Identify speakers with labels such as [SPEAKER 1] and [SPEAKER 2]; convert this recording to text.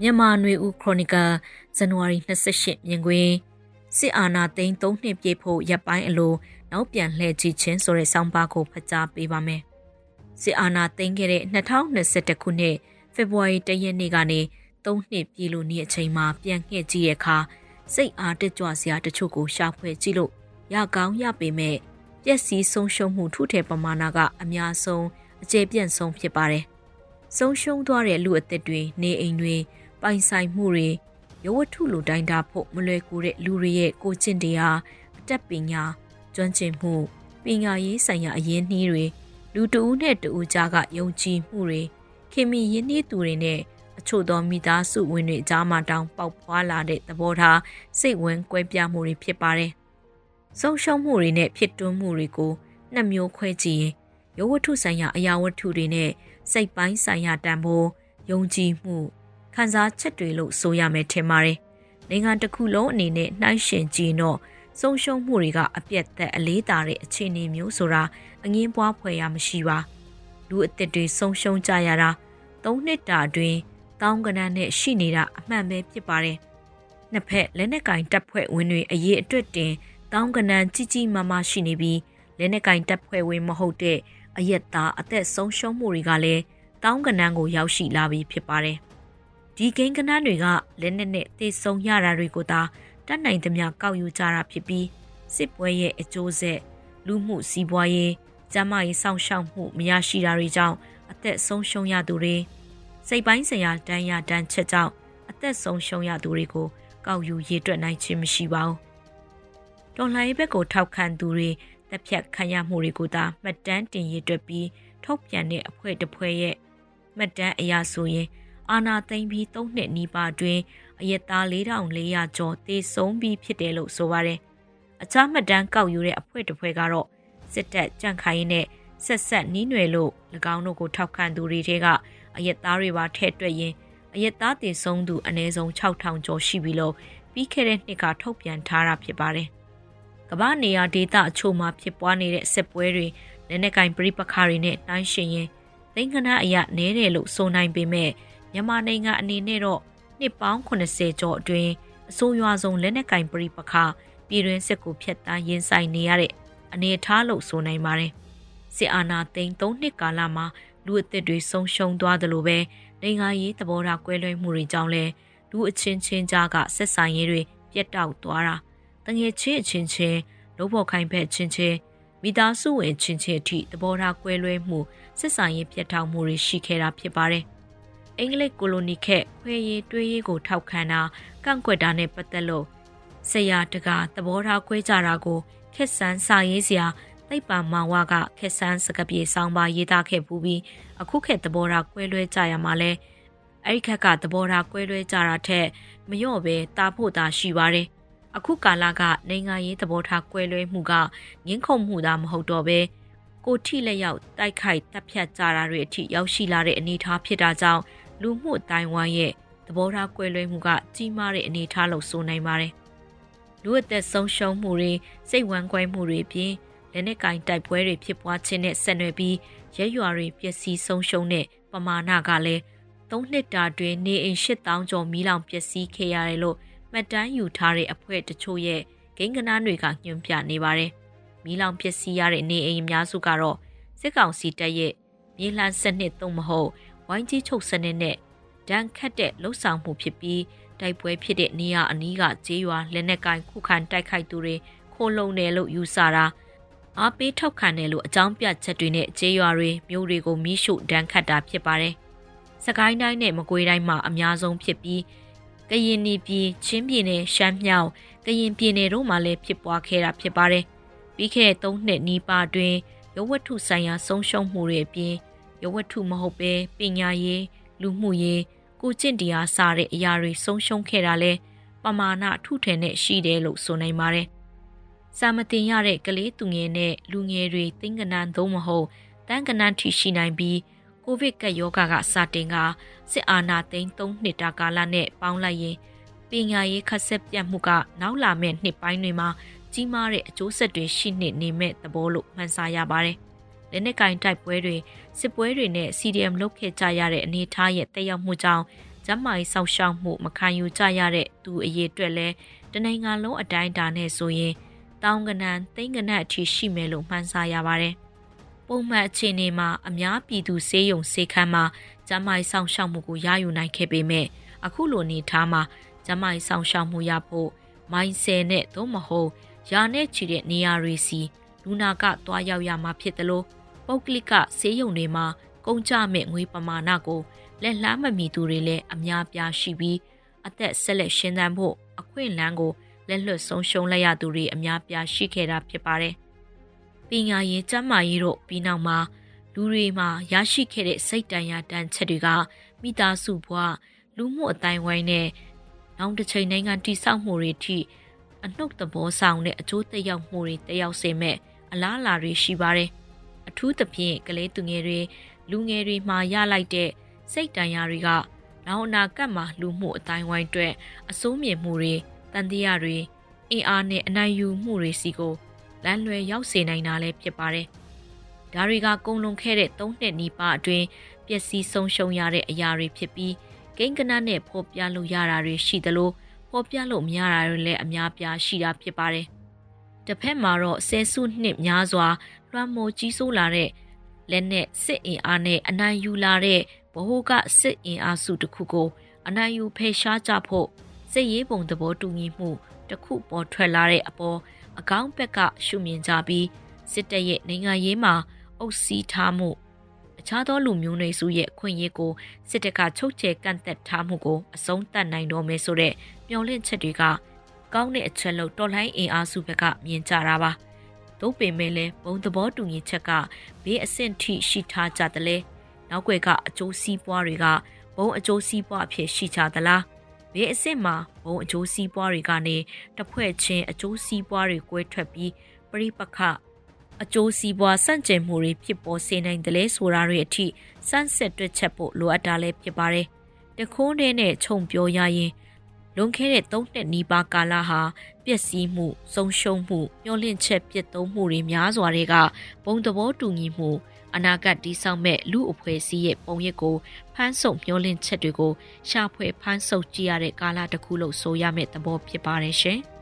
[SPEAKER 1] မြန်မာနွေဦးခရိုနီကယ်ဇန်နဝါရီ28မြင်ကွင်းစစ်အာဏာသိမ်း3နှစ်ပြည့်ဖို့ရပ်ပိုင်းအလိုနောက်ပြန်လှည့်ကြည့်ခြင်းဆိုတဲ့ဆောင်းပါးကိုဖတ်ကြားပေးပါမယ်။စစ်အာဏာသိမ်းခဲ့တဲ့2021ခုနှစ်ဖေဖော်ဝါရီလရက်နေ့ကနေ3နှစ်ပြည့်လို့နေ့အချိန်မှာပြန်ငှက်ကြည့်တဲ့အခါစိတ်အားတက်ကြွစရာတချို့ကိုရှာဖွေကြည့်လို့ရကောင်းရပေမဲ့ပျက်စီးဆုံးရှုံးမှုထုထဲပမာဏကအများဆုံးအကျေပြန့်ဆုံးဖြစ်ပါတယ်။ဆုံးရှုံးသွားတဲ့လူအသက်တွေနေအိမ်တွေ ပိုင်ဆိုင်မှုတွေရဝတ္ထုလိုတိုင်းတာဖို့မလွယ်ကူတဲ့လူတွေရဲ့ကိုကျင့်တရားအတတ်ပညာကျွမ်းကျင်မှုပညာရေးဆိုင်ရာအရင်းနှီးတွေလူတဦးနဲ့တဦးကြားကယုံကြည်မှုတွေခင်မီရင်းနှီးသူတွေနဲ့အချို့သောမိသားစုဝင်တွေကြားမှာတောင်ပေါက်ဖွာလာတဲ့သဘောထားစိတ်ဝင်ကွဲပြားမှုတွေဖြစ်ပါတယ်။ဆုံးရှုံးမှုတွေနဲ့ဖြစ်တွန်းမှုတွေကိုနှစ်မျိုးခွဲကြည့်ရင်ရဝတ္ထုဆိုင်ရာအရာဝတ္ထုတွေနဲ့စိတ်ပိုင်းဆိုင်ရာတန်ဖိုးယုံကြည်မှု ခံစားချက်တွေလို့ဆိုရမယ်ထင်ပါတယ်။နိုင်ငံတစ်ခုလုံးအနေနဲ့နှိုင်းယှဉ်ကြည့်တော့ဆုံးရှုံးမှုတွေကအပြတ်သက်အလေးသာတဲ့အခြေအနေမျိုးဆိုတာအငင်းပွားဖွယ်ရမရှိပါ။လူအသက်တွေဆုံးရှုံးကြရတာ၃နှစ်တာအတွင်းတောင်းကနန်းနဲ့ရှိနေတာအမှန်ပဲဖြစ်ပါတယ်။နှစ်ဖက်လက်နက်ကင်တပ်ဖွဲ့ဝင်တွေအရေးအတွက်တင်တောင်းကနန်းကြီးကြီးမားမားရှိနေပြီးလက်နက်ကင်တပ်ဖွဲ့ဝင်မဟုတ်တဲ့အယက်သားအသက်ဆုံးရှုံးမှုတွေကလည်းတောင်းကနန်းကိုရောက်ရှိလာပြီးဖြစ်ပါတယ် ဒီကိန်းကနန်းတွေကလက်နက်နဲ့တေဆုံရတာတွေကိုသာတတ်နိုင်သမျှကောက်ယူကြတာဖြစ်ပြီးစစ်ပွဲရဲ့အကျိုးဆက်လူမှုစီးပွားရေးကျန်းမာရေးစောင့်ရှောက်မှုမရရှိတာတွေကြောင့်အသက်ဆုံးရှုံးရသူတွေစိတ်ပိုင်းဆိုင်ရာတန်းရတန်းချက်ကြောင့်အသက်ဆုံးရှုံးရသူတွေကိုကောက်ယူရေးတွက်နိုင်ခြင်းမရှိပါဘူး။တော်လှန်ရေးဘက်ကိုထောက်ခံသူတွေတက်ဖြတ်ခံရမှုတွေကိုသာမှတ်တမ်းတင်ရေးတွက်ပြီးထုတ်ပြန်တဲ့အဖွဲ့တစ်ဖွဲ့ရဲ့မှတ်တမ်းအရဆိုရင် အာနာသိမ့်ပြီး၃နှစ်နီးပါးအတွင်းအရက်သား4400ကျော်သေဆုံးပြီးဖြစ်တယ်လို့ဆိုပါတယ်။အခြားမှတ်တမ်းကောက်ယူတဲ့အဖွဲ့တစ်ဖွဲ့ကတော့စစ်တပ်ကြန့်ခိုင်းနဲ့ဆက်ဆက်နီးနွယ်လို့၎င်းတို့ကိုထောက်ခံသူတွေထဲကအရက်သားတွေပါထည့်တွက်ရင်အရက်သားသေဆုံးသူအနည်းဆုံး6000ကျော်ရှိပြီလို့ပြီးခဲ့တဲ့နှစ်ကထုတ်ပြန်ထားတာဖြစ်ပါတယ်။ကမ္ဘာနေရာဒေသအချို့မှာဖြစ်ပွားနေတဲ့စစ်ပွဲတွေလက်နက်ကင်ပြိပခါတွေနဲ့နှိုင်းယှဉ်ရင်သိန်းကနအရနဲတယ်လို့ဆိုနိုင်ပေမဲ့ မြန်မာနိုင်ငံအနေနဲ့တော့နှစ်ပေါင်း80ကျော်အတွင်းအဆိုးရွားဆုံးလက်နက်ကင်ပြိပခပြည်တွင်းစစ်ကိုဖျက်ဆီးရင်ဆိုင်နေရတဲ့အနေအထားလို့ဆိုနိုင်ပါတယ်။စစ်အာဏာသိမ်း၃နှစ်ကာလမှာလူအသက်တွေဆုံးရှုံးသွားတယ်လို့ပဲနိုင်ငံရေးသဘောထားကွဲလွဲမှုတွေကြောင့်လဲလူအချင်းချင်းကြားကဆက်ဆံရေးတွေပြတ်တောက်သွားတာတငယ်ချင်းအချင်းချင်းလုံးဖို့ခိုင်ဖက်ချင်းချင်းမိသားစုဝင်ချင်းချင်းအထိသဘောထားကွဲလွဲမှုဆက်ဆံရေးပြတ်တောက်မှုတွေရှိခဲ့တာဖြစ်ပါတယ်။ အင်္ဂလိပ်ကိုလိုနီခက်ခွဲရေးတွေးရေးကိုထောက်ခံတာကန့်ကွက်တာနဲ့ပတ်သက်လို့ဆရာတကာသဘောထားကွဲကြတာကိုခက်ဆန်းစာရေးစရာသိပ္ပံမောင်ဝကခက်ဆန်းစကပြေဆောင်ပါရေးသားခဲ့ပူပြီးအခုခက်သဘောထားကွဲလွဲကြရမှာလဲအဲ့ဒီခက်ကသဘောထားကွဲလွဲကြတာထက်မလျော့ပဲတာဖို့သာရှိပါတယ်အခုကာလကနိုင်ငံရေးသဘောထားကွဲလွဲမှုကငင်းခုန်မှုသာမဟုတ်တော့ပဲကိုထိလက်ရောက်တိုက်ခိုက်တပ်ဖြတ်ကြတာတွေအထိရောက်ရှိလာတဲ့အနေအထားဖြစ်တာကြောင့် လူမှုအတိုင်းဝိုင်းရဲ့သဘောထားကွဲလွဲမှုကကြီးမားတဲ့အနေအထားလို့ဆိုနိုင်ပါတယ်။လူအသက်ဆုံးရှုံးမှုတွေစိတ်ဝမ်းကွဲမှုတွေပြင်လက်နက်ကင်တိုက်ပွဲတွေဖြစ်ပွားခြင်းနဲ့ဆက်နွယ်ပြီးရဲရွာတွေပျက်စီးဆုံးရှုံးတဲ့ပမာဏကလည်း၃နှစ်တာတွင်နေအိမ်8000ကျော်မီးလောင်ပျက်စီးခဲ့ရတယ်လို့မှတ်တမ်းယူထားတဲ့အဖွဲ့တချို့ရဲ့ဂိမ်းကနားတွေကညွှန်ပြနေပါတယ်။မီးလောင်ပျက်စီးရတဲ့နေအိမ်အများစုကတော့စစ်ကောင်စီတပ်ရဲ့မြေလှန်စနစ်သုံးမဟုတ် ဝိုင်းကြီးချုပ်စနစ်နဲ့ဒဏ်ခတ်တဲ့လှုပ်ဆောင်မှုဖြစ်ပြီးတိုက်ပွဲဖြစ်တဲ့နေရာအနီးကကျေးရွာလက်နက်ကင်ခုခံတိုက်ခိုက်သူတွေခိုးလုံတယ်လို့ယူဆတာအားပေးထောက်ခံတယ်လို့အကြောင်းပြချက်တွေနဲ့ကျေးရွာတွေမြို့တွေကိုမိရှုဒဏ်ခတ်တာဖြစ်ပါတယ်။စကိုင်းတိုင်းနဲ့မကွေးတိုင်းမှာအများဆုံးဖြစ်ပြီးကရင်ပြည်ချင်းပြည်နယ်ရှမ်းမြောက်ကရင်ပြည်နယ်တို့မှာလည်းဖြစ်ပွားခဲ့တာဖြစ်ပါတယ်။ပြီးခဲ့တဲ့၃နှစ်နီးပါးအတွင်းရဝတ္ထုဆိုင်ရာဆုံးရှုံးမှုတွေအပြင် ရဝတ္ထုမဟုတ်ပဲပညာရေးလူမှုရေးကိုကျင့်တရားစတဲ့အရာတွေဆုံးရှုံးခဲ့တာလဲပမာဏထုထည်နဲ့ရှိတယ်လို့ဆိုနိုင်ပါတယ်။စာမတင်ရတဲ့ကလေးသူငယ်နဲ့လူငယ်တွေသိင်္ဂနန်းသုံးမဟုတ်တန်းကနန်းထိရှိနိုင်ပြီးကိုဗစ်ကပ်ရောဂါကစတင်ကစစ်အာဏာသိမ်း3နှစ်တာကာလနဲ့ပေါင်းလိုက်ရင်ပညာရေးခက်ဆက်ပြတ်မှုကနောက်လာမယ့်နှစ်ပိုင်းတွေမှာကြီးမားတဲ့အကျိုးဆက်တွေရှိနေနေမဲ့သဘောလို့မှန်းဆရပါတယ်။ လက်နက်ကင်တိုက်ပွဲတွေစစ်ပွဲတွေနဲ့ CDM လုပ်ခဲ့ကြရတဲ့အနေအထားရဲ့တက်ရောက်မှုကြောင့်ကျန်းမာရေးစောင့်ရှောက်မှုမခံယူကြရတဲ့သူအရေးအတွက်လဲတနိုင်ငံလုံးအတိုင်းအတာနဲ့ဆိုရင်တောင်းကနန်သိန်းကနတ်အထိရှိမယ်လို့မှန်းဆရပါတယ်။ပုံမှန်အခြေအနေမှာအများပြည်သူစေယုံစေခန်းမှာကျန်းမာရေးစောင့်ရှောက်မှုကိုရယူနိုင်ခဲ့ပေမဲ့အခုလိုနေထားမှာကျန်းမာရေးစောင့်ရှောက်မှုရဖို့မိုင်းဆယ်နဲ့သို့မဟုတ်ရာနဲ့ချီတဲ့နေရာတွေစီလူနာကတွားရောက်ရမှာဖြစ်တယ်လို့ ပုတ်ကလစ်ကဆေးရုံတွေမှာကုန်ကြမဲ့ငွေပမာဏကိုလက်လှမ်းမမီသူတွေလည်းအများပြားရှိပြီးအသက်ဆက်လက်ရှင်သန်ဖို့အခွင့်အလမ်းကိုလက်လွတ်ဆုံးရှုံးလိုက်ရသူတွေအများပြားရှိခဲ့တာဖြစ်ပါတယ်။ပညာရေးကျန်းမာရေးတို့ပြီးနောက်မှာလူတွေမှာရရှိခဲ့တဲ့စိတ်တန်ရာတန်ချက်တွေကမိသားစုဘဝလူမှုအတိုင်းဝိုင်းနဲ့နောက်တစ်ချိန်နိုင်ငံတိစောက်မှုတွေထိအနှုတ်သဘောဆောင်တဲ့အကျိုးသက်ရောက်မှုတွေတက်ရောက်စေမဲ့အလားအလာတွေရှိပါတယ်။ အထူးသဖြင့်ကလေးသူငယ်တွေလူငယ်တွေမှာရလိုက်တဲ့စိတ်တန်ရာတွေကနောက်အနာကပ်မှာလူမှုအတိုင်းဝိုင်းအတွက်အစိုးမြင်မှုတွေတန်တရားတွေအင်အားနဲ့အနိုင်ယူမှုတွေစီကိုလမ်းလွယ်ရောက်စေနိုင်တာလည်းဖြစ်ပါတယ်။ဒါတွေကကုံလွန်ခဲ့တဲ့၃နှစ်နီးပါးအတွင်းပျက်စီးဆုံးရှုံးရတဲ့အရာတွေဖြစ်ပြီးကိန်းကနနဲ့ဖော်ပြလို့ရတာတွေရှိသလိုဖော်ပြလို့မရတာတွေလည်းအများပြားရှိတာဖြစ်ပါတယ်။ တစ်ဖက်မှာတော့ဆယ်စုနှစ်များစွာလွှမ်းမိုးကြီးစိုးလာတဲ့လက်နဲ့စစ်အင်အားနဲ့အနိုင်ယူလာတဲ့ဗဟိုကစစ်အင်အားစုတစ်ခုကို အနိုင်ယူဖယ်ရှားကြဖို့စစ်ရေးပုံသဘောတူညီမှုတစ်ခုပေါ်ထွက်လာတဲ့အပေါ်အကောင်းဘက်ကရှုမြင်ကြပြီးစစ်တပ်ရဲ့နိုင်ငံရေးမှာအုပ်စီးထားမှုအခြားသောလူမျိုးတွေစုရဲ့အခွင့်အရေးကိုစစ်တပ်ကချုပ်ချယ်ကန့်သက်ထားမှုကိုအဆုံးသတ်နိုင်တော့မယ်ဆိုတဲ့မျှော်လင့်ချက်တွေက ကောင်းတဲ့အချက်လို့တော်လှန်အင်အားစုဘက်ကမြင်ကြတာပါ။သို့ပေမဲ့လည်းဘုံသဘောတူညီချက်ကဘေးအဆင့်ထိရှိထားကြတယ်လေ။နောက်ွယ်ကအကျိုးစီးပွားတွေကဘုံအကျိုးစီးပွားအဖြစ်ရှိကြသလား။ဘေးအဆင့်မှာဘုံအကျိုးစီးပွားတွေကနေတဖွဲ့ချင်းအကျိုးစီးပွားတွေကွဲထွက်ပြီးပရိပခအကျိုးစီးပွားစန့်ကျင်မှုတွေဖြစ်ပေါ်စေနိုင်တယ်လေဆိုတာတွေအထိစမ်းစစ်တွက်ချက်ဖို့လိုအပ်တာလည်းဖြစ်ပါတယ်။တခိုးနဲ့နဲ့ခြုံပြောရရင် လွန်ခဲ့တဲ့၃နှစ်နီးပါးကာလဟာပျက်စီးမှုဆုံးရှုံးမှုမျောလင့်ချက်ပြစ်သုံးမှုတွေများစွာတွေကဘုံသဘောတူညီမှုအနာဂတ်တည်ဆောက်မဲ့လူအဖွဲ့အစည်းရဲ့ပုံရိပ်ကိုဖမ်းဆုပ်မျောလင့်ချက်တွေကိုရှာဖွေဖမ်းဆုပ်ကြည့်ရတဲ့ကာလတစ်ခုလို့ဆိုရမယ့်သဘောဖြစ်ပါတယ်ရှင်။